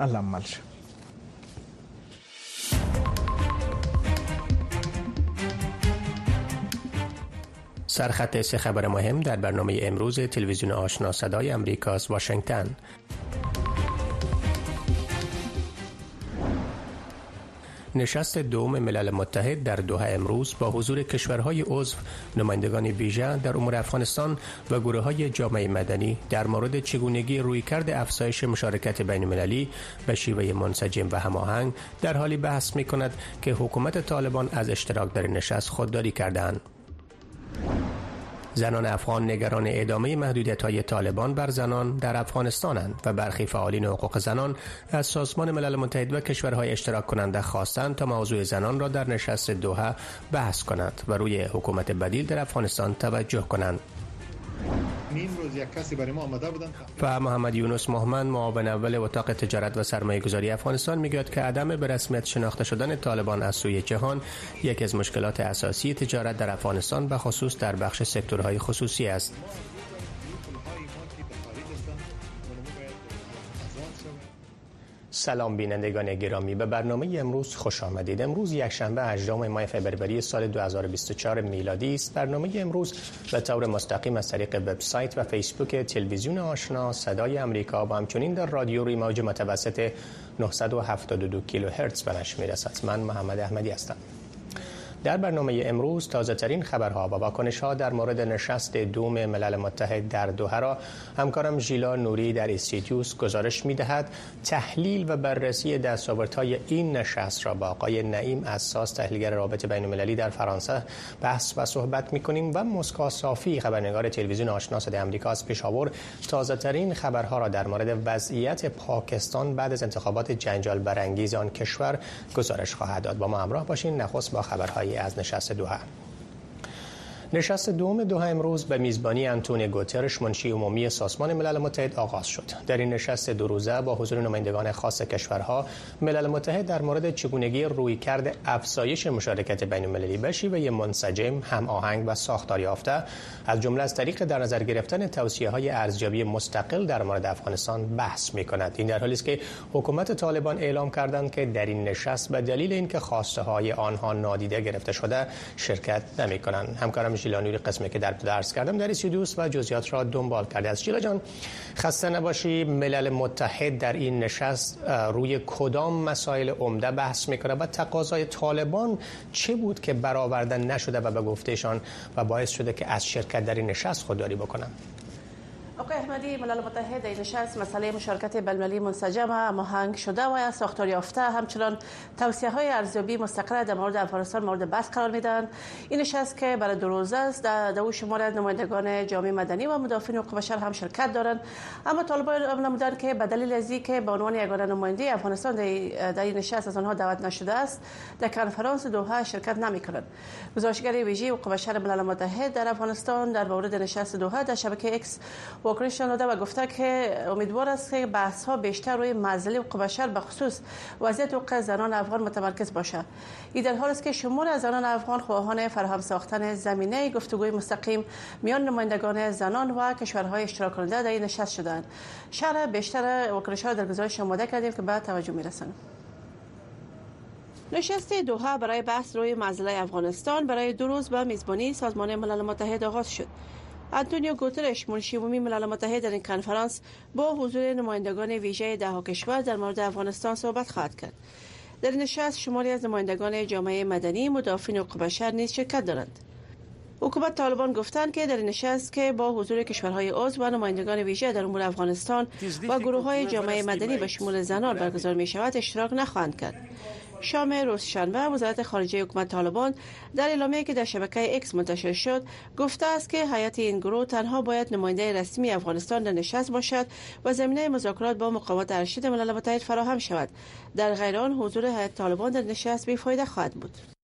الله مل شه سرخط سه خبر مهم در برنامه امروز تلویزیون آشنا صدای امریکاست واشنگتن. نشست دوم ملل متحد در دوحه امروز با حضور کشورهای عضو نمایندگان ویژه در امور افغانستان و گروه های جامعه مدنی در مورد چگونگی رویکرد افزایش مشارکت بین المللی به شیوه منسجم و هماهنگ در حالی بحث می کند که حکومت طالبان از اشتراک در نشست خودداری کردند. زنان افغان نگران ادامه محدودیت های طالبان بر زنان در افغانستانند و برخی فعالین حقوق زنان از سازمان ملل متحد و کشورهای اشتراک کننده خواستند تا موضوع زنان را در نشست دوحه بحث کنند و روی حکومت بدیل در افغانستان توجه کنند. روز یک کسی برای ما آمده بودن. و محمد یونس محمد معاون اول اتاق تجارت و سرمایه گذاری افغانستان می‌گوید که عدم به رسمیت شناخته شدن طالبان از سوی جهان یکی از مشکلات اساسی تجارت در افغانستان به خصوص در بخش سکتورهای خصوصی است. سلام بینندگان گرامی به برنامه امروز خوش آمدید. امروز یکشنبه 18 ماه فوریه سال 2024 میلادی است. برنامه امروز به طور مستقیم از طریق وبسایت و فیسبوک تلویزیون آشنا صدای امریکا و همچنین در رادیو روی موج متوسط 972 کیلوهرتز به نشر می‌رسد. من محمد احمدی هستم. در برنامه امروز تازه ترین خبرها و واکنش ها در مورد نشست دوم ملل متحد در دوحه را همکارم ژیلا نوری در استیتیوس گزارش می دهد تحلیل و بررسی دستاوردهای این نشست را با آقای نعیم اساس تحلیلگر رابطه بین المللی در فرانسه بحث و صحبت می کنیم و مسکا صافی خبرنگار تلویزیون آشنا صدای آمریکا از پیشاور تازه ترین خبرها را در مورد وضعیت پاکستان بعد از انتخابات جنجال برانگیز آن کشور گزارش خواهد داد. با ما همراه باشین نخست با خبرهای از نشست دوحه. نشست دوم دوحه امروز به میزبانی انتونی گوترش منشی عمومی سازمان ملل متحد آغاز شد. در این نشست دو روزه با حضور نمایندگان خاص کشورها ملل متحد در مورد چگونگی رویکرد افزایش مشارکت بین المللی به شیوه منسجم هم آهنگ و ساختار یافته از جمله از طریق در نظر گرفتن توصیه های ارزیابی مستقل در مورد افغانستان بحث می کند این در حالی است که حکومت طالبان اعلام کردند که در این نشست به دلیل اینکه خواسته های آنها نادیده گرفته شده شرکت نمی کنند همکارم ژیلانوری قسمی که در درس کردم در استودیوس و جزئیات را دنبال کرده. است ژیلا جان خسته نباشی. ملل متحد در این نشست روی کدام مسائل عمده بحث می‌کنه و تقاضای طالبان چه بود که برآورده نشده و به گفتهشان و باعث شده که از شرکت در این نشست خودداری بکنم؟ آقای احمدی ملل متحد این نشست مسئله مشارکت بلملی منسجم مهنگ شده و ساختار یافته. همچنان توصیه های ارزیابی مستقل در مورد افغانستان مورد بحث قرار میدن. این نشست که برای دو روزه است در او شمار نمایندگان جامعه مدنی و مدافعین حقوق بشر هم شرکت دارند. اما طالبان نمودن که به دلیل از که به عنوان یگانه نماینده افغانستان در این نشست از آنها دعوت نشده است در کنفرانس دوحه شرکت نمی‌کنند. گزارشگر ویژه حقوق بشر ملل متحد در افغانستان در مورد نشست دوحه در شبکه اکس واکنش داده و گفته که امیدوار است که بحث ها بیشتر روی مسئله حقوق بشر به خصوص وضعیت حقوق زنان افغان متمرکز باشد این در حال است که شمار از زنان افغان خواهان فراهم ساختن زمینه گفتگوی مستقیم میان نمایندگان زنان و کشورهای اشتراک کننده در این نشست شدند. شرح بیشتر واکنش ها در گزارش آماده کردیم که بعد توجه می‌رسند. نشست دوحه برای بحث روی مسئله افغانستان برای دو روز به میزبانی سازمان ملل متحد آغاز شد. انتونیو گوترش منشی عمومی ملل متحد در این کنفرانس با حضور نمایندگان ویژه ده کشور در مورد افغانستان صحبت خواهد کرد. در این نشست شماری از نمایندگان جامعه مدنی مدافعین حقوق بشر نیز شرکت دارند. حکومت طالبان گفتند که در این نشست که با حضور کشورهای عضو و نمایندگان ویژه در امور افغانستان و گروه های جامعه مدنی به شمول زنان برگزار می شود اشتراک نخواهند کرد. شام روز شنبه وزارت خارجه حکومت طالبان در اعلامیه که در شبکه اکس منتشر شد گفته است که هیئت این گروه تنها باید نماینده رسمی افغانستان در نشست باشد و زمینه مذاکرات با مقامات ارشد ملل متحد فراهم شود. در غیر آن حضور هیئت طالبان در نشست بیفایده خواهد بود.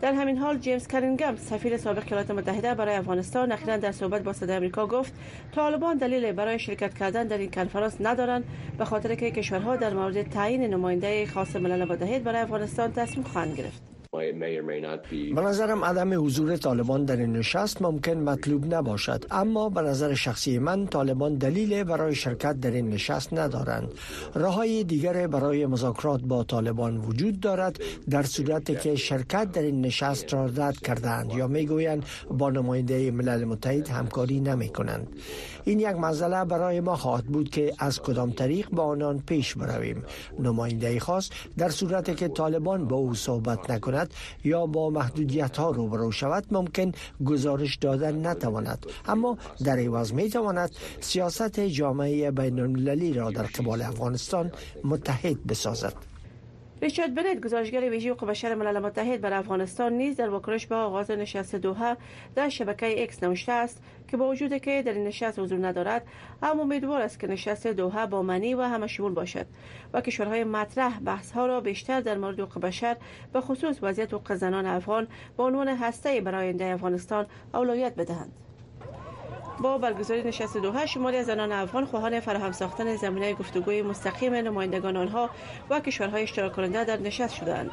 در همین حال جیمز کرینگم سفیر سابق ایالات متحده برای افغانستان اخیرا در صحبت با صدای آمریکا گفت طالبان دلیل برای شرکت کردن در این کنفرانس ندارند به خاطر که کشورها در مورد تعیین نماینده خاص ملل متحد برای افغانستان تصمیم خواهند گرفت. به نظرم عدم حضور طالبان در این نشست ممکن مطلوب نباشد. اما به نظر شخصی من طالبان دلیل برای شرکت در این نشست ندارند. راههای دیگر برای مذاکرات با طالبان وجود دارد در صورتی که شرکت در این نشست را رد کردند یا می‌گویند با نماینده ملل متحد همکاری نمی کنند این یک مسئله برای ما خواهد بود که از کدام طریق با آنان پیش برویم. نماینده خاص در صورتی که طالبان با او صحبت نکند یا با محدودیت ها روبرو شود ممکن گزارش دادن نتواند. اما در عوض می تواند سیاست جامعه بین المللی را در قبال افغانستان متحد بسازد. ریچارد بنت گزارشگر ویژه حقوق بشر ملل متحد بر افغانستان نیز در واکنش به آغاز نشست دوحه در شبکه اکس نوشته است که با وجود که در این نشست حضور ندارد اما امیدوار است که نشست دوحه با معنی و همه شمول باشد و کشورهای مطرح بحث ها را بیشتر در مورد حقوق بشر به خصوص وضعیت حقوق زنان افغان به عنوان هسته برای آینده افغانستان اولویت بدهند. با برگزاری نشست دوحه شماری از زنان افغان خواهان فراهم ساختن زمینه گفتگوی مستقیم نمایندگان آنها و کشورهای اشتراک کننده در نشست شدند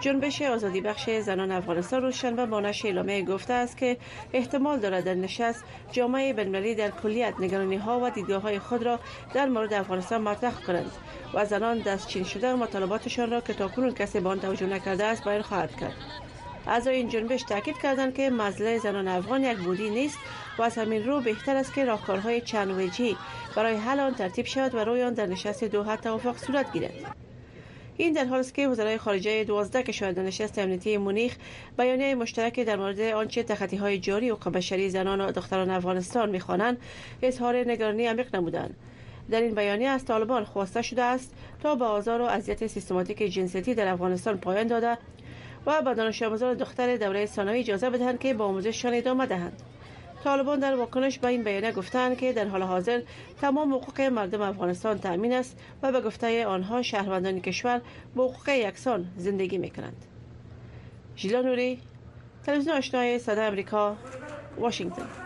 جنبش آزادی بخش زنان افغانستان روز شنبه با نشر اعلامیه گفته است که احتمال دارد در نشست جامعه بین‌المللی در کلیت نگرانی ها و دیدگاه های خود را در مورد افغانستان مطرح کنند و زنان دستچین شده مطالباتشان را که تاکنون کسی به آن توجه نکرده است بیان خواهد کرد. اعضای این جنبش تاکید کردند که مسئله زنان افغان یک بودی نیست و از همین رو بهتر است که راهکارهای چند وجهی برای حل آن ترتیب شود و روی آن در نشست دوحه توافق صورت گیرد. این در حالی است که وزرای خارجه 12 کشور در نشست امنیتی مونیخ بیانیه مشترک در مورد آنچه تخطی های جاری و بشری زنان و دختران افغانستان می‌خوانند اظهار نگرانی عمیق نمودند. در این بیانیه از طالبان خواسته شده است تا به آزار و اذیت سیستماتیک جنسیتی در افغانستان پایان داده و به دانش آموزان دختر دوره ثانوی اجازه بدهند که با آموزششان ادامه دهند طالبان در واکنش به این بیانیه گفتند که در حال حاضر تمام حقوق مردم افغانستان تأمین است و به گفته آنها شهروندان کشور با حقوق یکسان زندگی می کنند. ژیلا نوری تلویزیون آشنای صدا امریکا واشنگتن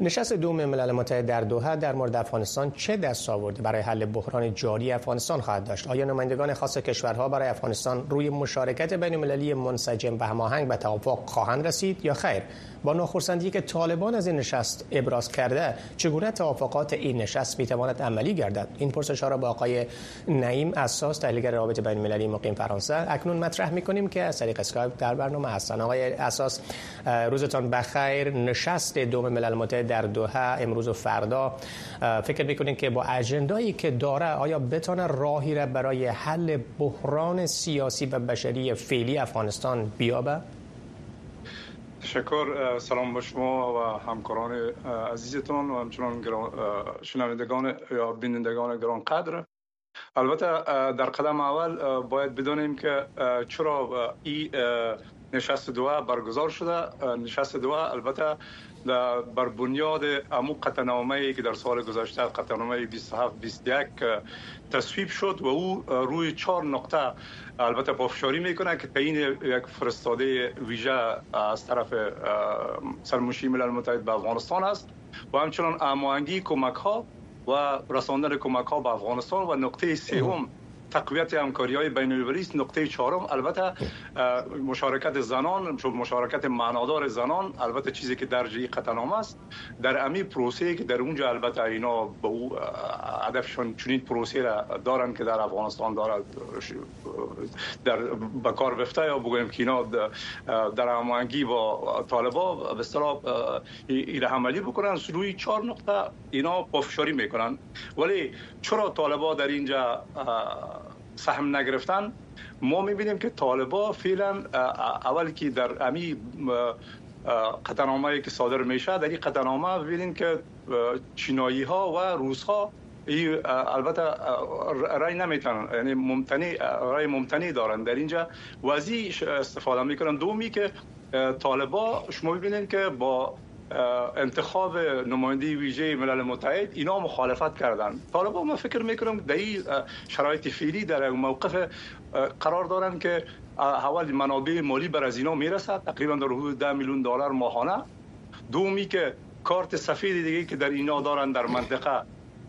نشست دوم ملل متحد در دوحه در مورد افغانستان چه دستاوردی برای حل بحران جاری افغانستان خواهد داشت. آیا نمایندگان خاص کشورها برای افغانستان روی مشارکت بین المللی منسجم و هماهنگ به توافق خواهند رسید یا خیر؟ با ناخرسندی که طالبان از این نشست ابراز کرده چگونه توافقات این نشست می‌تواند عملی گردد؟ این پرسش ها را با آقای نعیم اساس تحلیلگر رابطه بین المللی مقیم فرانسه اکنون مطرح می‌کنیم که از طریق اسکایپ در برنامه هستند آقای اساس روزتان بخیر. نشست دوم ملل متحد در دوحه امروز و فردا. فکر می‌کنین که با اجندایی که داره آیا بتانه راهی را برای حل بحران سیاسی و بشری فعلی افغانستان بیابه؟ تشکر سلام به شما و همکاران عزیزتون و همچنان شنوندگان یا بینندگان گران قدر. البته در قدم اول باید بدانیم که چرا این نشست دو برگزار شده. نشست دو البته بر بنیاد امو قطعنامه که در سال گذشته قطعنامه 27 21 تصویب شد و او روی چهار نقطه البته پافشاری می‌کنه که این یک فرستاده ویژه از طرف سرمشی ملل متحد به افغانستان است و همچنان اموانگی کمک ها و رساندن کمک ها به افغانستان و نقطه سوم تقویت همکاری های بین المللی نقطه چهارم البته مشارکت زنان چون مشارکت معنادار زنان البته چیزی که در جهی قطعنامه است. در امی پروسه که در اونجا البته اینا به او هدفشون چنین پروسه را دارن که در افغانستان دارد در بکار بفته یا بگویم که اینا در هماهنگی با طالبا به اصطلاح این عملی بکنن. روی چهار نقطه اینا پافشاری می‌کنن. ولی چرا طالبا در اینجا سهم نگرفتن. ما می‌بینیم که طالبا فعلا اول که در امی قطعنامه که صادر میشه در این قطعنامه ببینیم که چینایی ها و روس ها البته رای نمی‌تونن یعنی ممتنی رای ممتنی دارن در اینجا. وزی استفاده می‌کنن. دومی که طالبا شما ببینید که با انتخاب نماینده ویژه ملل متحد اینا مخالفت کردن. طالبان ما فکر می‌کنم در این شرایط فعلی در موقف قرار دارن که حوال منابع مالی بر از اینا می‌رسد. تقریبا در حدود 10 میلیون دلار ماهانه. دومی که کارت سفید دیگه که در اینا دارن در منطقه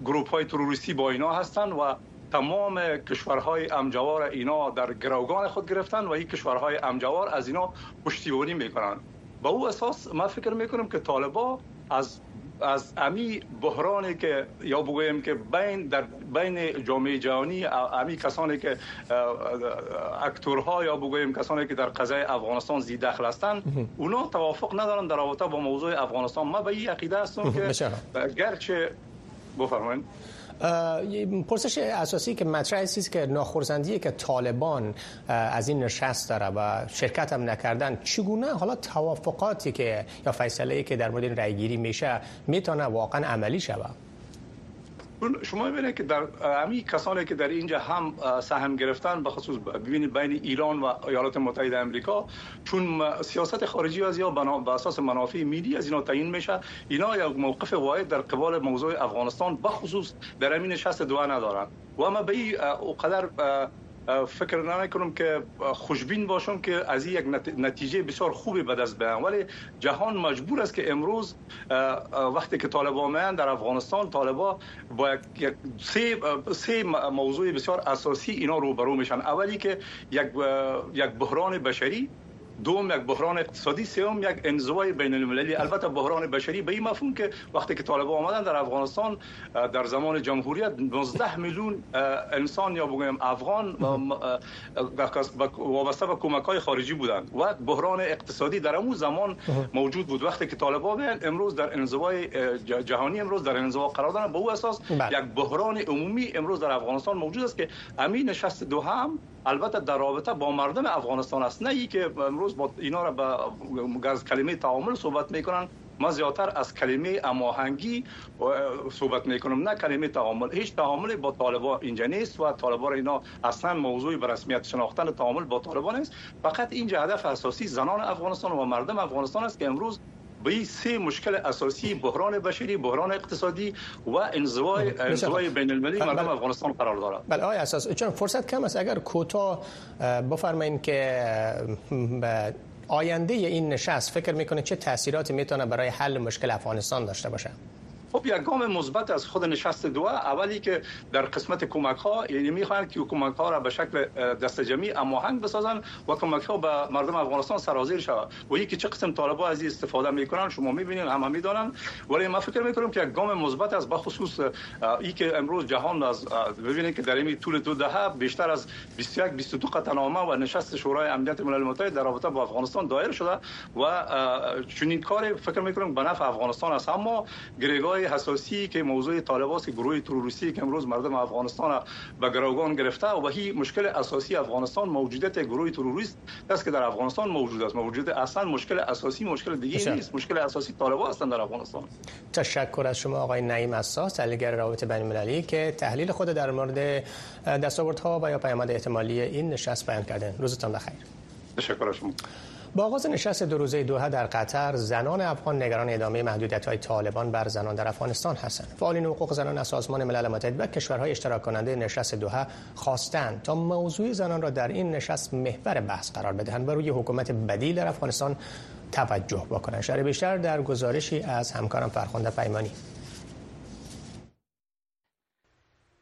گروپ های تروریستی با اینا هستن و تمام کشورهای امجوار اینا در گروگان خود گرفتن و این کشورهای امجوار از اینا پشتیبانی می‌کنن. با او اساس ما فکر می‌کنم که طالبا از از امی بحرانی که یا بگویم که بین در بین جامعه جهانی امی کسانی که اکتورها یا بگویم کسانی که در قضیه افغانستان زی دخل هستند اونا توافق ندارن در رابطه با موضوع افغانستان. ما به این عقیده هستم که گرچه بفرمایید. پرسش اساسی که مطرح است که ناخرسندی که طالبان از این نشست داره و شرکت هم نکردن چگونه؟ حالا توافقاتی که یا فیصله که در مورد این رای گیری میشه می‌تونه واقعا عملی شود؟ شما ببینید که در همین کسانی که در اینجا هم سهم گرفتن به خصوص ببینید بین ایران و ایالات متحده آمریکا چون سیاست خارجی از یا بر اساس منافع ملی از اینا تعیین میشه. اینا یک موقف واحد در قبال موضوع افغانستان به خصوص در همین نشست دو ندارن. و ما به این قدر فکر نمی که خوشبین باشم که از یک نتیجه بسیار خوبی به دست بیان ولی جهان مجبور است که امروز وقتی که طالبان میان در افغانستان طالبا با یک سه سه موضوع بسیار اساسی اینا روبرو میشن. اولی که یک یک بحران بشری دوم یک بحران اقتصادی سوم یک انزوای بین المللی البته بحران بشری به این مفهوم که وقتی که طالبان آمدن در افغانستان در زمان جمهوریت 19 میلیون انسان یا بگویم افغان وابسته به کمک های خارجی بودند. و بحران اقتصادی در اون زمان موجود بود. وقتی که طالبان بیان امروز در انزوای جهانی امروز در انزوا قرار دارن به او اساس بله. یک بحران عمومی امروز در افغانستان موجود است که امین نشست دو هم البته در رابطه با مردم افغانستان است. نه ای که امروز با اینا را به از کلمه تعامل صحبت می‌کنن ما زیادتر از کلمه اماهنگی صحبت می‌کنم نه کلمه تعامل. هیچ تعاملی با طالبان اینجا نیست و طالبان اینا اصلا موضوعی به رسمیت شناختن تعامل با طالبان نیست. فقط اینجا هدف اساسی زنان افغانستان و مردم افغانستان است که امروز به این سه مشکل اساسی بحران بشری بحران اقتصادی و انزوای انزوای بین المللی مردم بله. افغانستان قرار دارد. بله آیا اساس چون فرصت کم است. اگر کوتاه بفرمایید که آینده این نشست فکر می‌کنه چه تاثیراتی می‌تونه برای حل مشکل افغانستان داشته باشه؟ خب یک گام مثبت از خود نشست دو اولی که در قسمت کمک ها یعنی می‌خواهند که کمک ها را به شکل دست جمعی هماهنگ بسازن و کمک ها به مردم افغانستان سرازیر شود و یکی چه قسم طالبا از استفاده می‌کنن شما می‌بینید همه می‌دانن ولی ما فکر می‌کنم که یک گام مثبت از بخصوص ای که امروز جهان از ببینید که در این طول دو دهه بیشتر از 21 22 قطعنامه و نشست شورای امنیت ملل متحد در رابطه با افغانستان دایر شده و چنین کار فکر می‌کنم به نفع افغانستان است. اما گریگاه حساسی که موضوع طالبان که گروه تروریستی که امروز مردم افغانستان به گروگان گرفته و هی مشکل اساسی افغانستان موجودیت گروه تروریست است که در افغانستان موجود است. موجود اصلا مشکل اساسی مشکل دیگه نیست. مشکل اساسی طالبان هستند در افغانستان. تشکر از شما آقای نعیم اساس تحلیلگر روابط بین المللی که تحلیل خود در مورد دستاوردها و یا پیامد احتمالی این نشست بیان کردن. روزتان بخیر. تشکر از شما. با آغاز نشست دو روزه دوحه در قطر زنان افغان نگران ادامه محدودیت های طالبان بر زنان در افغانستان هستند. فعالین حقوق زنان از سازمان ملل متحد و کشورهای اشتراک کننده نشست دوحه خواستند تا موضوع زنان را در این نشست محور بحث قرار بدهند و روی حکومت بدیل در افغانستان توجه بکنند. شرح بیشتر در گزارشی از همکارم فرخنده پیمانی.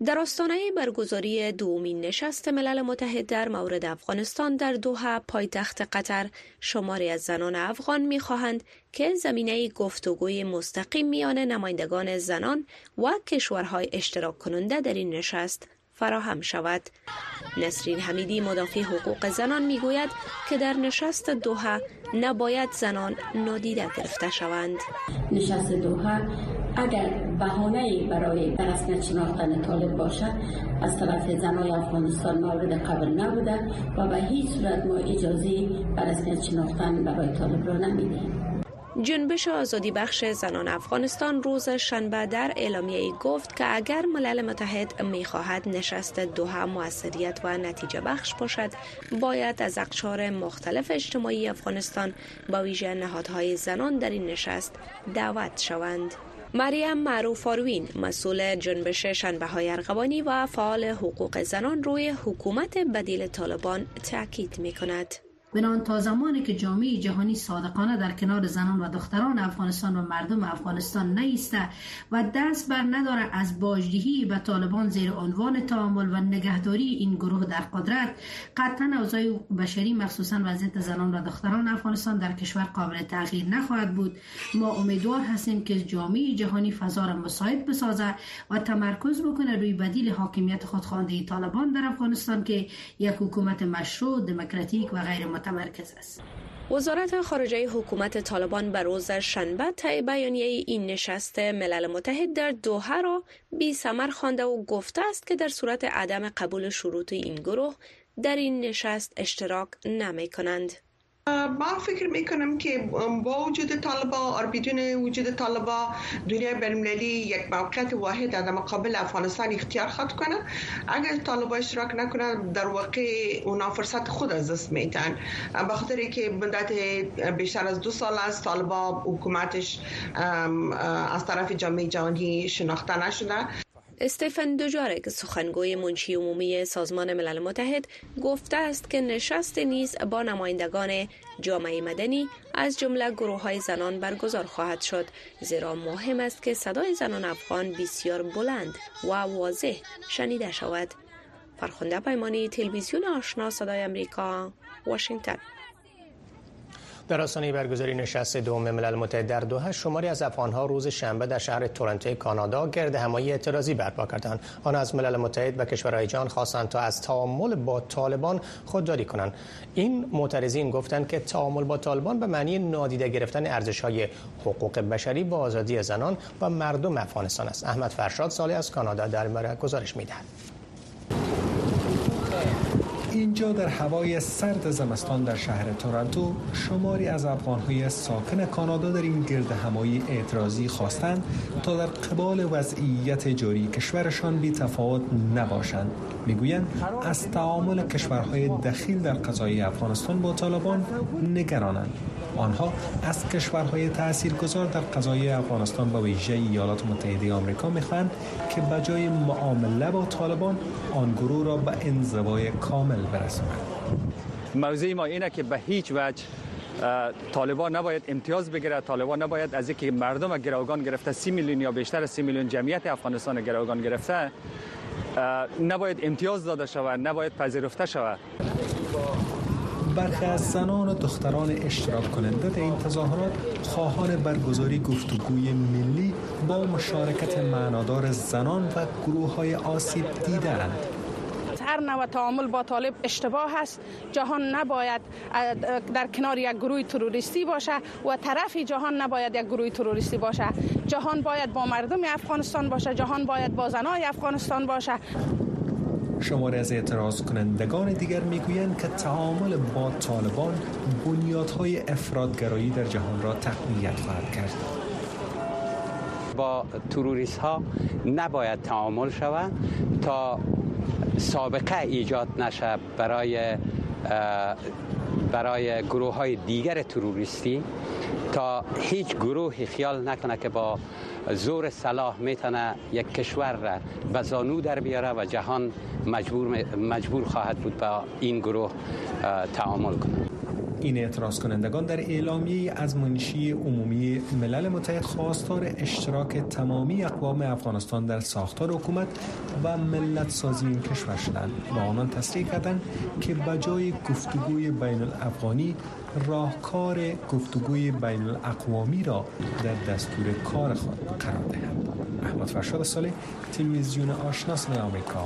در آستانه برگزاری دومین نشست ملل متحد در مورد افغانستان در دوحه پایتخت قطر. شماری از زنان افغان می‌خواهند که زمینه گفتگوی مستقیم میان نمایندگان زنان و کشورهای اشتراک کننده در این نشست فراهم شود. نسرین حمیدی مدافع حقوق زنان می‌گوید که در نشست دوحه نباید زنان نادیده گرفته شوند. نشست دوحه اگر بهانه برای رسمیت شناختن طالب باشد از طرف زنای افغانستان مورد قبل نبوده و به هیچ صورت ما اجازه بر رسمیت شناختن برای طالب را نمی‌دهیم جنبش آزادی بخش زنان افغانستان روز شنبه در اعلامیه گفت که اگر ملل متحد می خواهد نشست دوها موثریت و نتیجه بخش باشد باید از اقشار مختلف اجتماعی افغانستان با ویژه نهادهای زنان در این نشست دعوت شوند. مریم معروف آروین مسئول جنبش شنبه های ارغوانی و فعال حقوق زنان روی حکومت بدیل طالبان تاکید می کند. بنان تا زمانی که جامعه جهانی صادقانه در کنار زنان و دختران افغانستان و مردم افغانستان نیسته و دست بر نداره از باجدهی به طالبان زیر عنوان تعامل و نگهداری این گروه در قدرت قطعا اوضاع بشری مخصوصا وضعیت زنان و دختران افغانستان در کشور قابل تغییر نخواهد بود. ما امیدوار هستیم که جامعه جهانی فضا را مساعد بسازه و تمرکز بکنه روی بدیل حاکمیت خودخوانده طالبان در افغانستان که یک حکومت مشروع دموکراتیک و غیر متمرکز است وزارت خارجه حکومت طالبان بر روز شنبه طی بیانیه این نشست ملل متحد در دوحه را بی سمر خوانده و گفته است که در صورت عدم قبول شروط این گروه در این نشست اشتراک نمی کنند. ما فکر می‌کنم که با وجود طالبا و بدون وجود طالبا دنیا برملالی یک موقعیت واحد در مقابل افغانستان اختیار خواهد کنه. اگر طالبا اشتراک نکنند در واقع اونا فرصت خود از دست میتن به خاطر که مدت بیشتر از دو سال است طالبا حکومتش از طرف جامعه جهانی شناخته نشده. استفن دوجارک سخنگوی منشی عمومی سازمان ملل متحد گفته است که نشست نیز با نمایندگان جامعه مدنی از جمله گروه های زنان برگزار خواهد شد زیرا مهم است که صدای زنان افغان بسیار بلند و واضح شنیده شود. فرخنده پیمانی تلویزیون آشنا صدای امریکا واشنگتن. در آستانه برگزاری نشست دوم ملل متحد در دوحه شماری از افغانها روز شنبه در شهر تورنتو کانادا گرد همایی اعتراضی برپا کردند. آن از ملل متحد و کشورهای جهان خواستند تا از تعامل با طالبان خودداری کنند. این معترضین گفتند که تعامل با طالبان به معنی نادیده گرفتن ارزش‌های حقوق بشری با آزادی زنان و مردم افغانستان است. احمد فرشاد سالی از کانادا در گزارش می‌دهد. اینجا در هوای سرد زمستان در شهر تورنتو شماری از افغانهای ساکن کانادا در این گرد همایی اعتراضی خواستند تا در قبال وضعیت جاری کشورشان بی تفاوت نباشند. می‌گویند از تعامل کشورهای دخیل در قضایی افغانستان با طالبان نگرانند. آنها از کشورهای تاثیرگذار در قضایی افغانستان و ویژه ایالات متحده آمریکا می‌خواهند که بجای معامله با طالبان آن گروه را به انزوای کامل برسانند. موضوع ما اینه که به هیچ وجه طالبان نباید امتیاز بگیره طالبان نباید از اینکه مردم گروگان گرفته سی میلیون یا بیشتر سی میلیون جمعیت افغانستان گروگان گرفته نباید امتیاز داده شود نباید پذیرفته شود. برخی از زنان و دختران اشتراک کننده در این تظاهرات خواهان برگزاری گفتگوی ملی با مشارکت معنادار زنان و گروه های آسیب دیدند. هر نوع تعامل با طالب اشتباه است. جهان نباید در کنار یک گروه تروریستی باشه و طرف جهان نباید یک گروه تروریستی باشه. جهان باید با مردم افغانستان باشه. جهان باید با زنای افغانستان باشه. شماره از اعتراض کنندگان دیگر می‌گویند که تعامل با طالبان بنیادهای افرادگرایی در جهان را تقویت خواهد کرد. با تروریست ها نباید تعامل شود تا سابقه ایجاد نشه برای برای گروه های دیگر تروریستی. تا هیچ گروهی خیال نکنه که با زور صلاح می‌تونه یک کشور را به زانو در بیاره و جهان مجبور, مجبور خواهد بود با این گروه تعامل کنه این اعتراض کنندگان در اعلامیه از منشی عمومی ملل متحد خواستار اشتراک تمامی اقوام افغانستان در ساختار حکومت و ملت سازی این کشور شدند. و آنان تصریح کردند که بجای گفتگوی بین الافغانی راهکار گفتگوی بین الاقوامی را در دستور کار خود قرار دهند. احمد فرشاد سالی تلویزیون آشناس آمریکا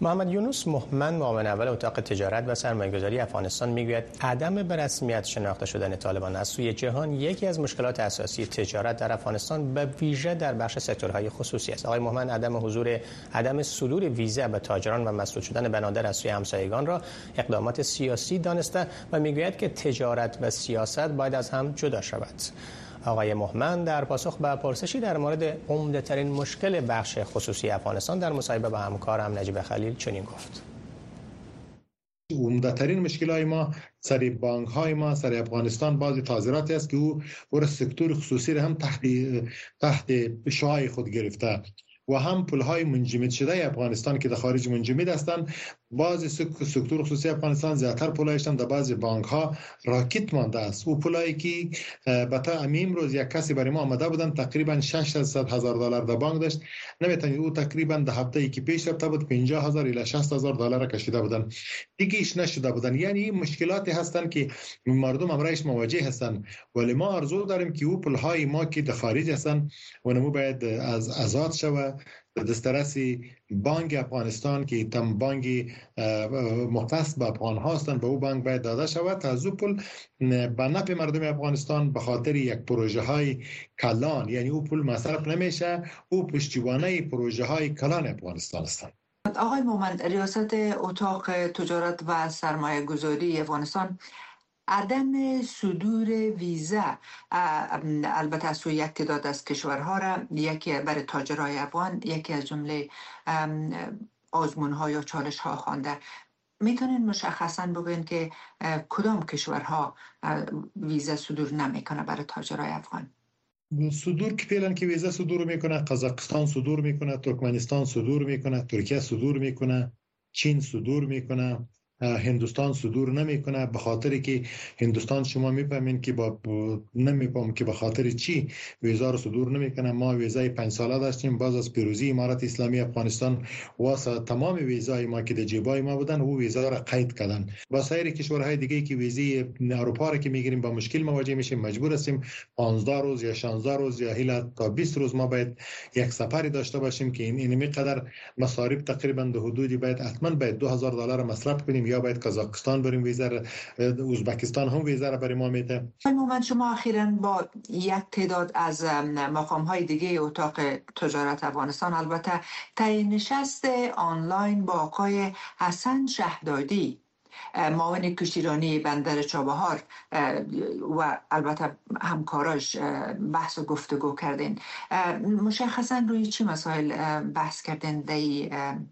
محمد یونس مهمن معاون اول اتاق تجارت و سرمایه‌گذاری افغانستان می‌گوید عدم به رسمیت شناخته شدن طالبان از سوی جهان یکی از مشکلات اساسی تجارت در افغانستان به ویژه در بخش سکتورهای خصوصی است. آقای مهمن عدم حضور عدم صدور ویزه به تاجران و مسئول شدن بنادر از سوی همسایگان را اقدامات سیاسی دانسته و می‌گوید که تجارت و سیاست باید از هم جدا شود. آقای محمن در پاسخ به پرسشی در مورد عمده ترین مشکل بخش خصوصی افغانستان در مصاحبه با همکارم نجیب خلیل چنین گفت. عمده ترین مشکل های ما سر بانک های ما سر افغانستان بعضی تازراتی است که او بر سکتور خصوصی را هم تحت تحت شعای خود گرفته. و هم پول های منجمد شده افغانستان که در خارج منجمد هستند بعضی سکتور خصوصی افغانستان زیاتر پولایشتن در بعضی بانک ها راکیت مانده است او پولایی که به تا امیم روز یک کسی برای ما آمده بودن تقریبا 600 هزار دلار در بانک داشت نمی‌تونید او تقریبا در هفته ای که پیش رفته بود 50 هزار الی 60 هزار دلار کشیده بودن دیگه ایش نشده بودن یعنی مشکلاتی هستن که مردم امرایش مواجه هستن ولی ما ارزو داریم که او پول ما که در خارج هستن و نمو باید از آزاد شوه دسترس بانک افغانستان که تم بانک مختص به افغان هستند به او بانک باید داده شود. تا از پول به نفع مردم افغانستان به خاطر یک پروژه های کلان. یعنی او پول مصرف نمیشه او پشتیبانه پروژه های کلان افغانستان هستند. آقای مومند ریاست اتاق تجارت و سرمایه گذاری افغانستان عدم صدور ویزا. البته از سوی یک تعداد از کشورها را یکی برای تاجرای افغان یکی از جمله آزمون ها یا چالش ها خوانده. می‌تونین مشخصا بگوین که کدام کشورها ویزا صدور نمی‌کنه برای تاجرای افغان؟ صدور که پیلن که ویزا صدور می‌کنه قزاقستان صدور می‌کنه ترکمنستان صدور می‌کنه ترکیه صدور می‌کنه چین صدور می‌کنه. هندوستان صدور نمی‌کنه به خاطر که هندوستان شما می‌فهمین که با نمیفهم که به خاطر چی ویزا رو صدور نمی‌کنه. ما ویزای پنج ساله داشتیم باز از پیروزی امارات اسلامی افغانستان واسه تمام ویزای ما که در جیبای ما بودن او ویزا را قید کردن. با سایر کشورهای دیگه که ویزی اروپا را که می‌گیریم با مشکل مواجه میشیم مجبور هستیم 15 روز یا 16 روز یا هیلا تا 20 روز ما باید یک سفری داشته باشیم که این اینمی قدر مصارف تقریبا حدودی باید حتما باید 2000 دلار مصرف کنیم. یا باید کازاکستان بریم ویزا ازبکستان هم ویزا را برای ما میده. مومن شما اخیرا با یک تعداد از مقام های دیگه اتاق تجارت افغانستان البته تعیین نشست آنلاین با آقای حسن شهدادی معاون کشتیرانی بندر چابهار و البته همکاراش بحث و گفتگو کردین. مشخصا روی چی مسائل بحث کردین دی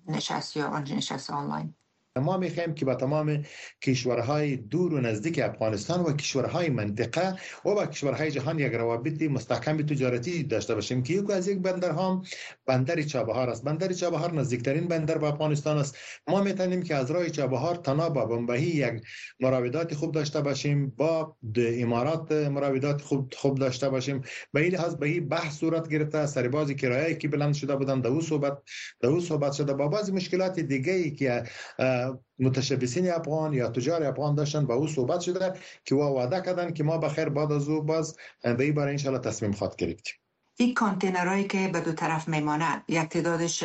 نشست یا آن نشست آنلاین؟ ما می‌خوایم که با تمام کشورهای دور و نزدیک افغانستان و کشورهای منطقه و با کشورهای جهان یک روابط مستحکم تجارتی داشته باشیم که یک از یک بندر هم بندر چابهار است. بندر چابهار نزدیکترین بندر به افغانستان است. ما می‌تونیم که از راه چابهار تنها با بمبئی یک مراودات خوب داشته باشیم با امارات مراودات خوب خوب داشته باشیم. به این لحاظ به این بحث صورت گرفته سرباز کرایه که بلند شده بودن دو صحبت دو صحبت شده. با بعضی مشکلات دیگه ای که متشبسین افغان یا تجار افغان داشتن با او صحبت شده که او وعده کردن که ما بخیر بعد از او باز به بار ان تصمیم خواهد گرفتیم. این کانتینرهایی که به دو طرف میمانه یک تعدادش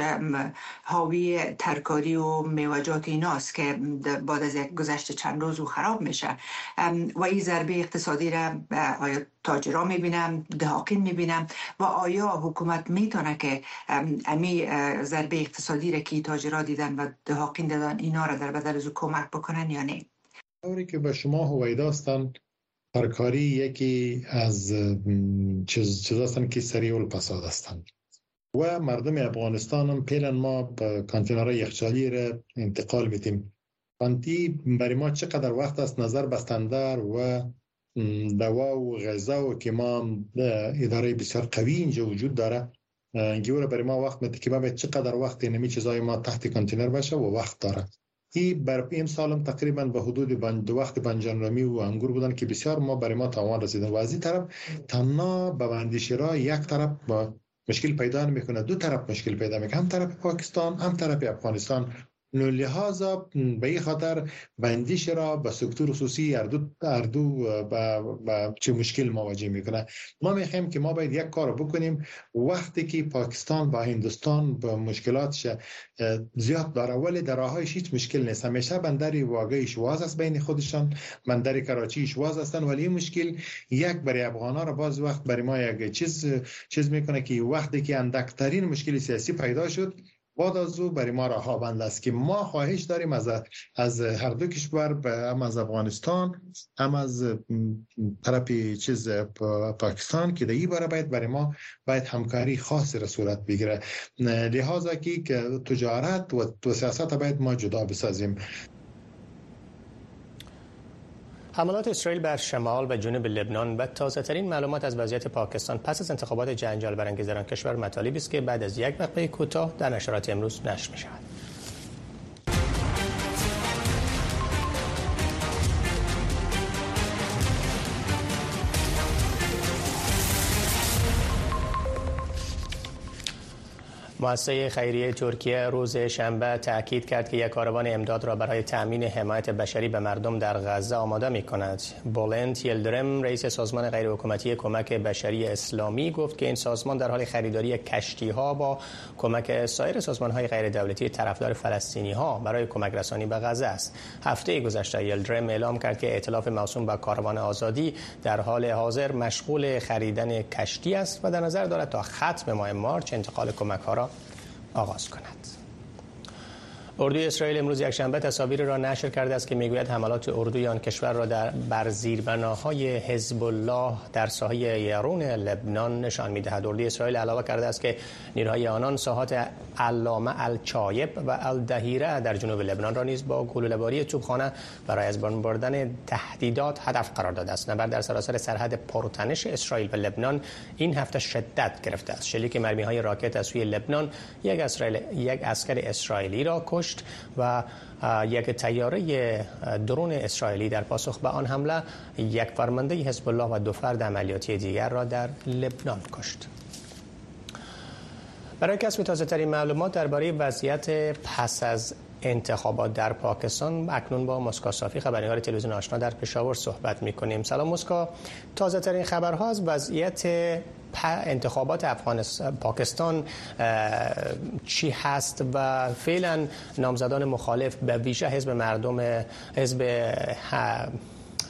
حاوی ترکاری و میوجات ایناست که بعد از یک گذشت چند روز خراب میشه. و این ضربه اقتصادی را آیا تاجرا می‌بینم دهاکین می‌بینم و آیا حکومت می‌تونه که امی ضربه اقتصادی را که تاجرا دیدن و دهاکین دادن اینا را در بدل از کمک بکنن یا نه؟ که به شما هویداستان ترکاری یکی از چیز, چیز هستند که سریع الپساد هستند و مردم افغانستان هم پیلن ما به کانتینرهای یخچالی را انتقال میتیم کانتی برای ما چقدر وقت است؟ نظر بستندر و دوا و غذا و که ما اداره بسیار قوی اینجا وجود داره. اینجا برای ما وقت میده که ما چقدر وقت نمی چیزای ما تحت کانتینر باشه و وقت داره این بر این سالم تقریبا به حدود بند وقت بنجانرامی و انگور بودن که بسیار ما برای ما تاوان رسیدن. و از این طرف تنها به بندی را یک طرف با مشکل پیدا می‌کنه دو طرف مشکل پیدا می‌کنه. هم طرف پاکستان هم طرف افغانستان. لحاظا به این خاطر بندیش را به سکتور خصوصی اردو, اردو با, چه مشکل مواجه می‌کنه. ما می‌خوایم که ما باید یک کار بکنیم. وقتی که پاکستان با هندوستان با مشکلاتش زیاد داره ولی در راهایش هیچ مشکل نیست. همیشه بندری واقعیش واز است بین خودشان بندر کراچیش واز هستن ولی این مشکل یک برای افغان ها را باز وقت برای ما یک چیز چیز می‌کنه که وقتی که اندکترین مشکل سیاسی پیدا شد بعد از او برای ما راه بند است که ما خواهش داریم از از هر دو کشور هم از افغانستان هم از طرف چیز پاکستان که این باره باید برای ما باید همکاری خاصی را صورت بگیره. لحاظا که تجارت و سیاست باید ما جدا بسازیم. حملات اسرائیل بر شمال و جنوب لبنان و تازه ترین معلومات از وضعیت پاکستان پس از انتخابات جنجال برانگیز کشور مطالبی است که بعد از یک وقفه کوتاه در نشرات امروز نشر می مؤسسه خیریه ترکیه روز شنبه تاکید کرد که یک کاروان امداد را برای تامین حمایت بشری به مردم در غزه آماده می کند. بولند یلدرم رئیس سازمان غیرحکومتی کمک بشری اسلامی گفت که این سازمان در حال خریداری کشتی ها با کمک سایر سازمان های غیر دولتی طرفدار فلسطینی ها برای کمک رسانی به غزه است. هفته گذشته یلدرم اعلام کرد که ائتلاف موسوم به کاروان آزادی در حال حاضر مشغول خریدن کشتی است و در نظر دارد تا ختم ماه مارچ انتقال کمک ها را آغاز کند. اردوی اسرائیل امروز یکشنبه تصاویر را نشر کرده است که می‌گوید حملات اردوی آن کشور را در بر زیربناهای حزب الله در ساحه یرون لبنان نشان می‌دهد. اردوی اسرائیل علاوه کرده است که نیروهای آنان ساحات علامه الچایب و الدهیره در جنوب لبنان را نیز با گلوله‌باری توپخانه برای از بین بردن تهدیدات هدف قرار داده است. نبرد در سراسر سرحد پرتنش اسرائیل و لبنان این هفته شدت گرفته است. شلیک مرمی‌های راکت از سوی لبنان یک اسرائیل یک اسکر اسرائیلی را کش و یک تیاره درون اسرائیلی در پاسخ به آن حمله یک فرمانده حزب الله و دو فرد عملیاتی دیگر را در لبنان کشت. برای کسب تازه ترین معلومات درباره وضعیت پس از انتخابات در پاکستان. اکنون با مسکا صافی خبرنگار تلویزیون آشنا در پشاور صحبت می کنیم سلام مسکا تازه ترین خبرها از وضعیت انتخابات افغانستان پاکستان چی هست و فعلا نامزدان مخالف به ویژه حزب مردم حزب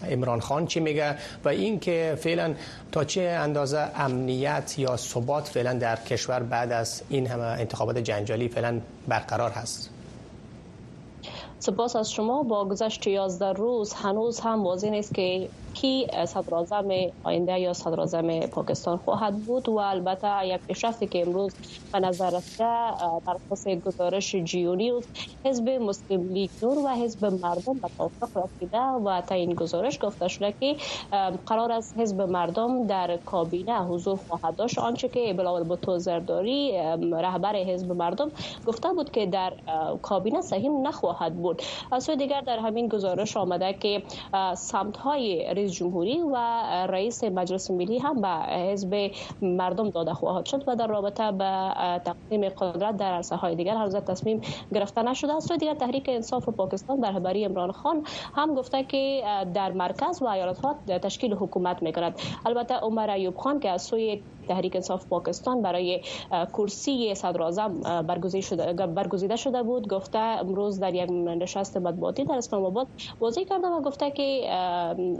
امران خان چی میگه و اینکه فعلا تا چه اندازه امنیت یا ثبات فعلا در کشور بعد از این همه انتخابات جنجالی فعلا برقرار هست. سپاس از شما. با گذشت 11 روز هنوز هم واضح نیست که کی صدر آینده یا صدر پاکستان خواهد بود و البته یک پیشرفتی که امروز به نظر در اساس گزارش جیو نیوز حزب مسلم لیگ نور و حزب مردم به توافق رسیده و تا این گزارش گفته شده که قرار است حزب مردم در کابینه حضور خواهد داشت. آنچه که بلاول بوتو زرداری رهبر حزب مردم گفته بود که در کابینه سهیم نخواهد بود. از سوی دیگر در همین گزارش آمده که سمت های جمهوری و رئیس مجلس ملی هم به حزب مردم داده خواهد شد و در رابطه به تقسیم قدرت در عرصه های دیگر هر تصمیم گرفته نشده است. و دیگر تحریک انصاف پاکستان در رهبری عمران خان هم گفته که در مرکز و ایالت ها تشکیل حکومت می‌کند. البته عمر ایوب خان که از سوی تحریک انصاف پاکستان برای کرسی صدر برگزیده شده برگزیده شده بود گفته امروز در یک نشست مطبوعاتی در اسلام آباد واضح کرده و گفته که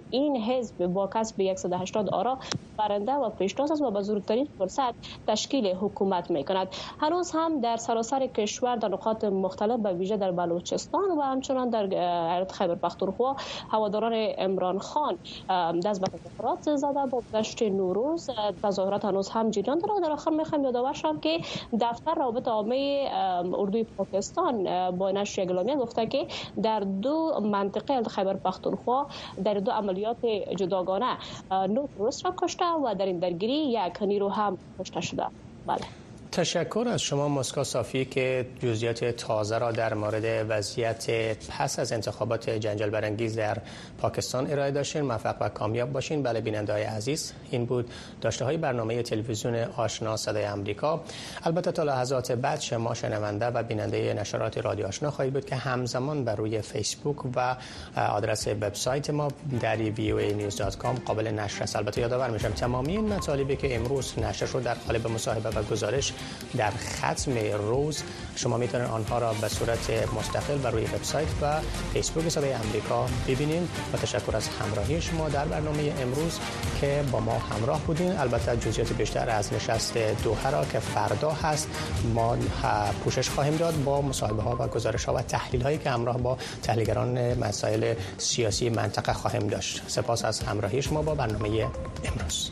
این حزب با کسب 180 آرا برنده و پیشتاز است و به فرصت تشکیل حکومت می کند هنوز هم در سراسر کشور در نقاط مختلف به ویژه در بلوچستان و همچنان در ایالت خیبر پختونخوا هواداران عمران خان دست به تظاهرات زده با گذشت نوروز. تظاهرات هنوز هم جریان داره در آخر می‌خوام یادآور شم که دفتر رابط عامه اردوی پاکستان با نشر اعلامیه گفته که در دو منطقه خیبر پختونخوا در دو عملیات جداگانه نو روس را کشته و در این درگیری یک نیرو هم کشته شده. بله تشکر از شما مسکا صافی که جزئیات تازه را در مورد وضعیت پس از انتخابات جنجال برانگیز در پاکستان ارائه داشتین. موفق و کامیاب باشین. بله بیننده های عزیز این بود داشته های برنامه تلویزیون آشنا صدای امریکا البته تا لحظات بعد شما شنونده و بیننده نشرات رادیو آشنا خواهید بود که همزمان بر روی فیسبوک و آدرس وبسایت ما در voanews.com قابل نشر است. البته یادآور میشم تمامی این مطالبی که امروز نشر شد در قالب مصاحبه و گزارش در ختم روز. شما می‌تونید آنها را به صورت مستقل بر روی وبسایت و فیسبوک صدای امریکا ببینید و تشکر از همراهی شما در برنامه امروز که با ما همراه بودین. البته جزئیات بیشتر از نشست دوحه را که فردا هست ما پوشش خواهیم داد با مصاحبه ها و گزارش ها و تحلیل هایی که همراه با تحلیلگران مسائل سیاسی منطقه خواهیم داشت. سپاس از همراهی شما با برنامه امروز.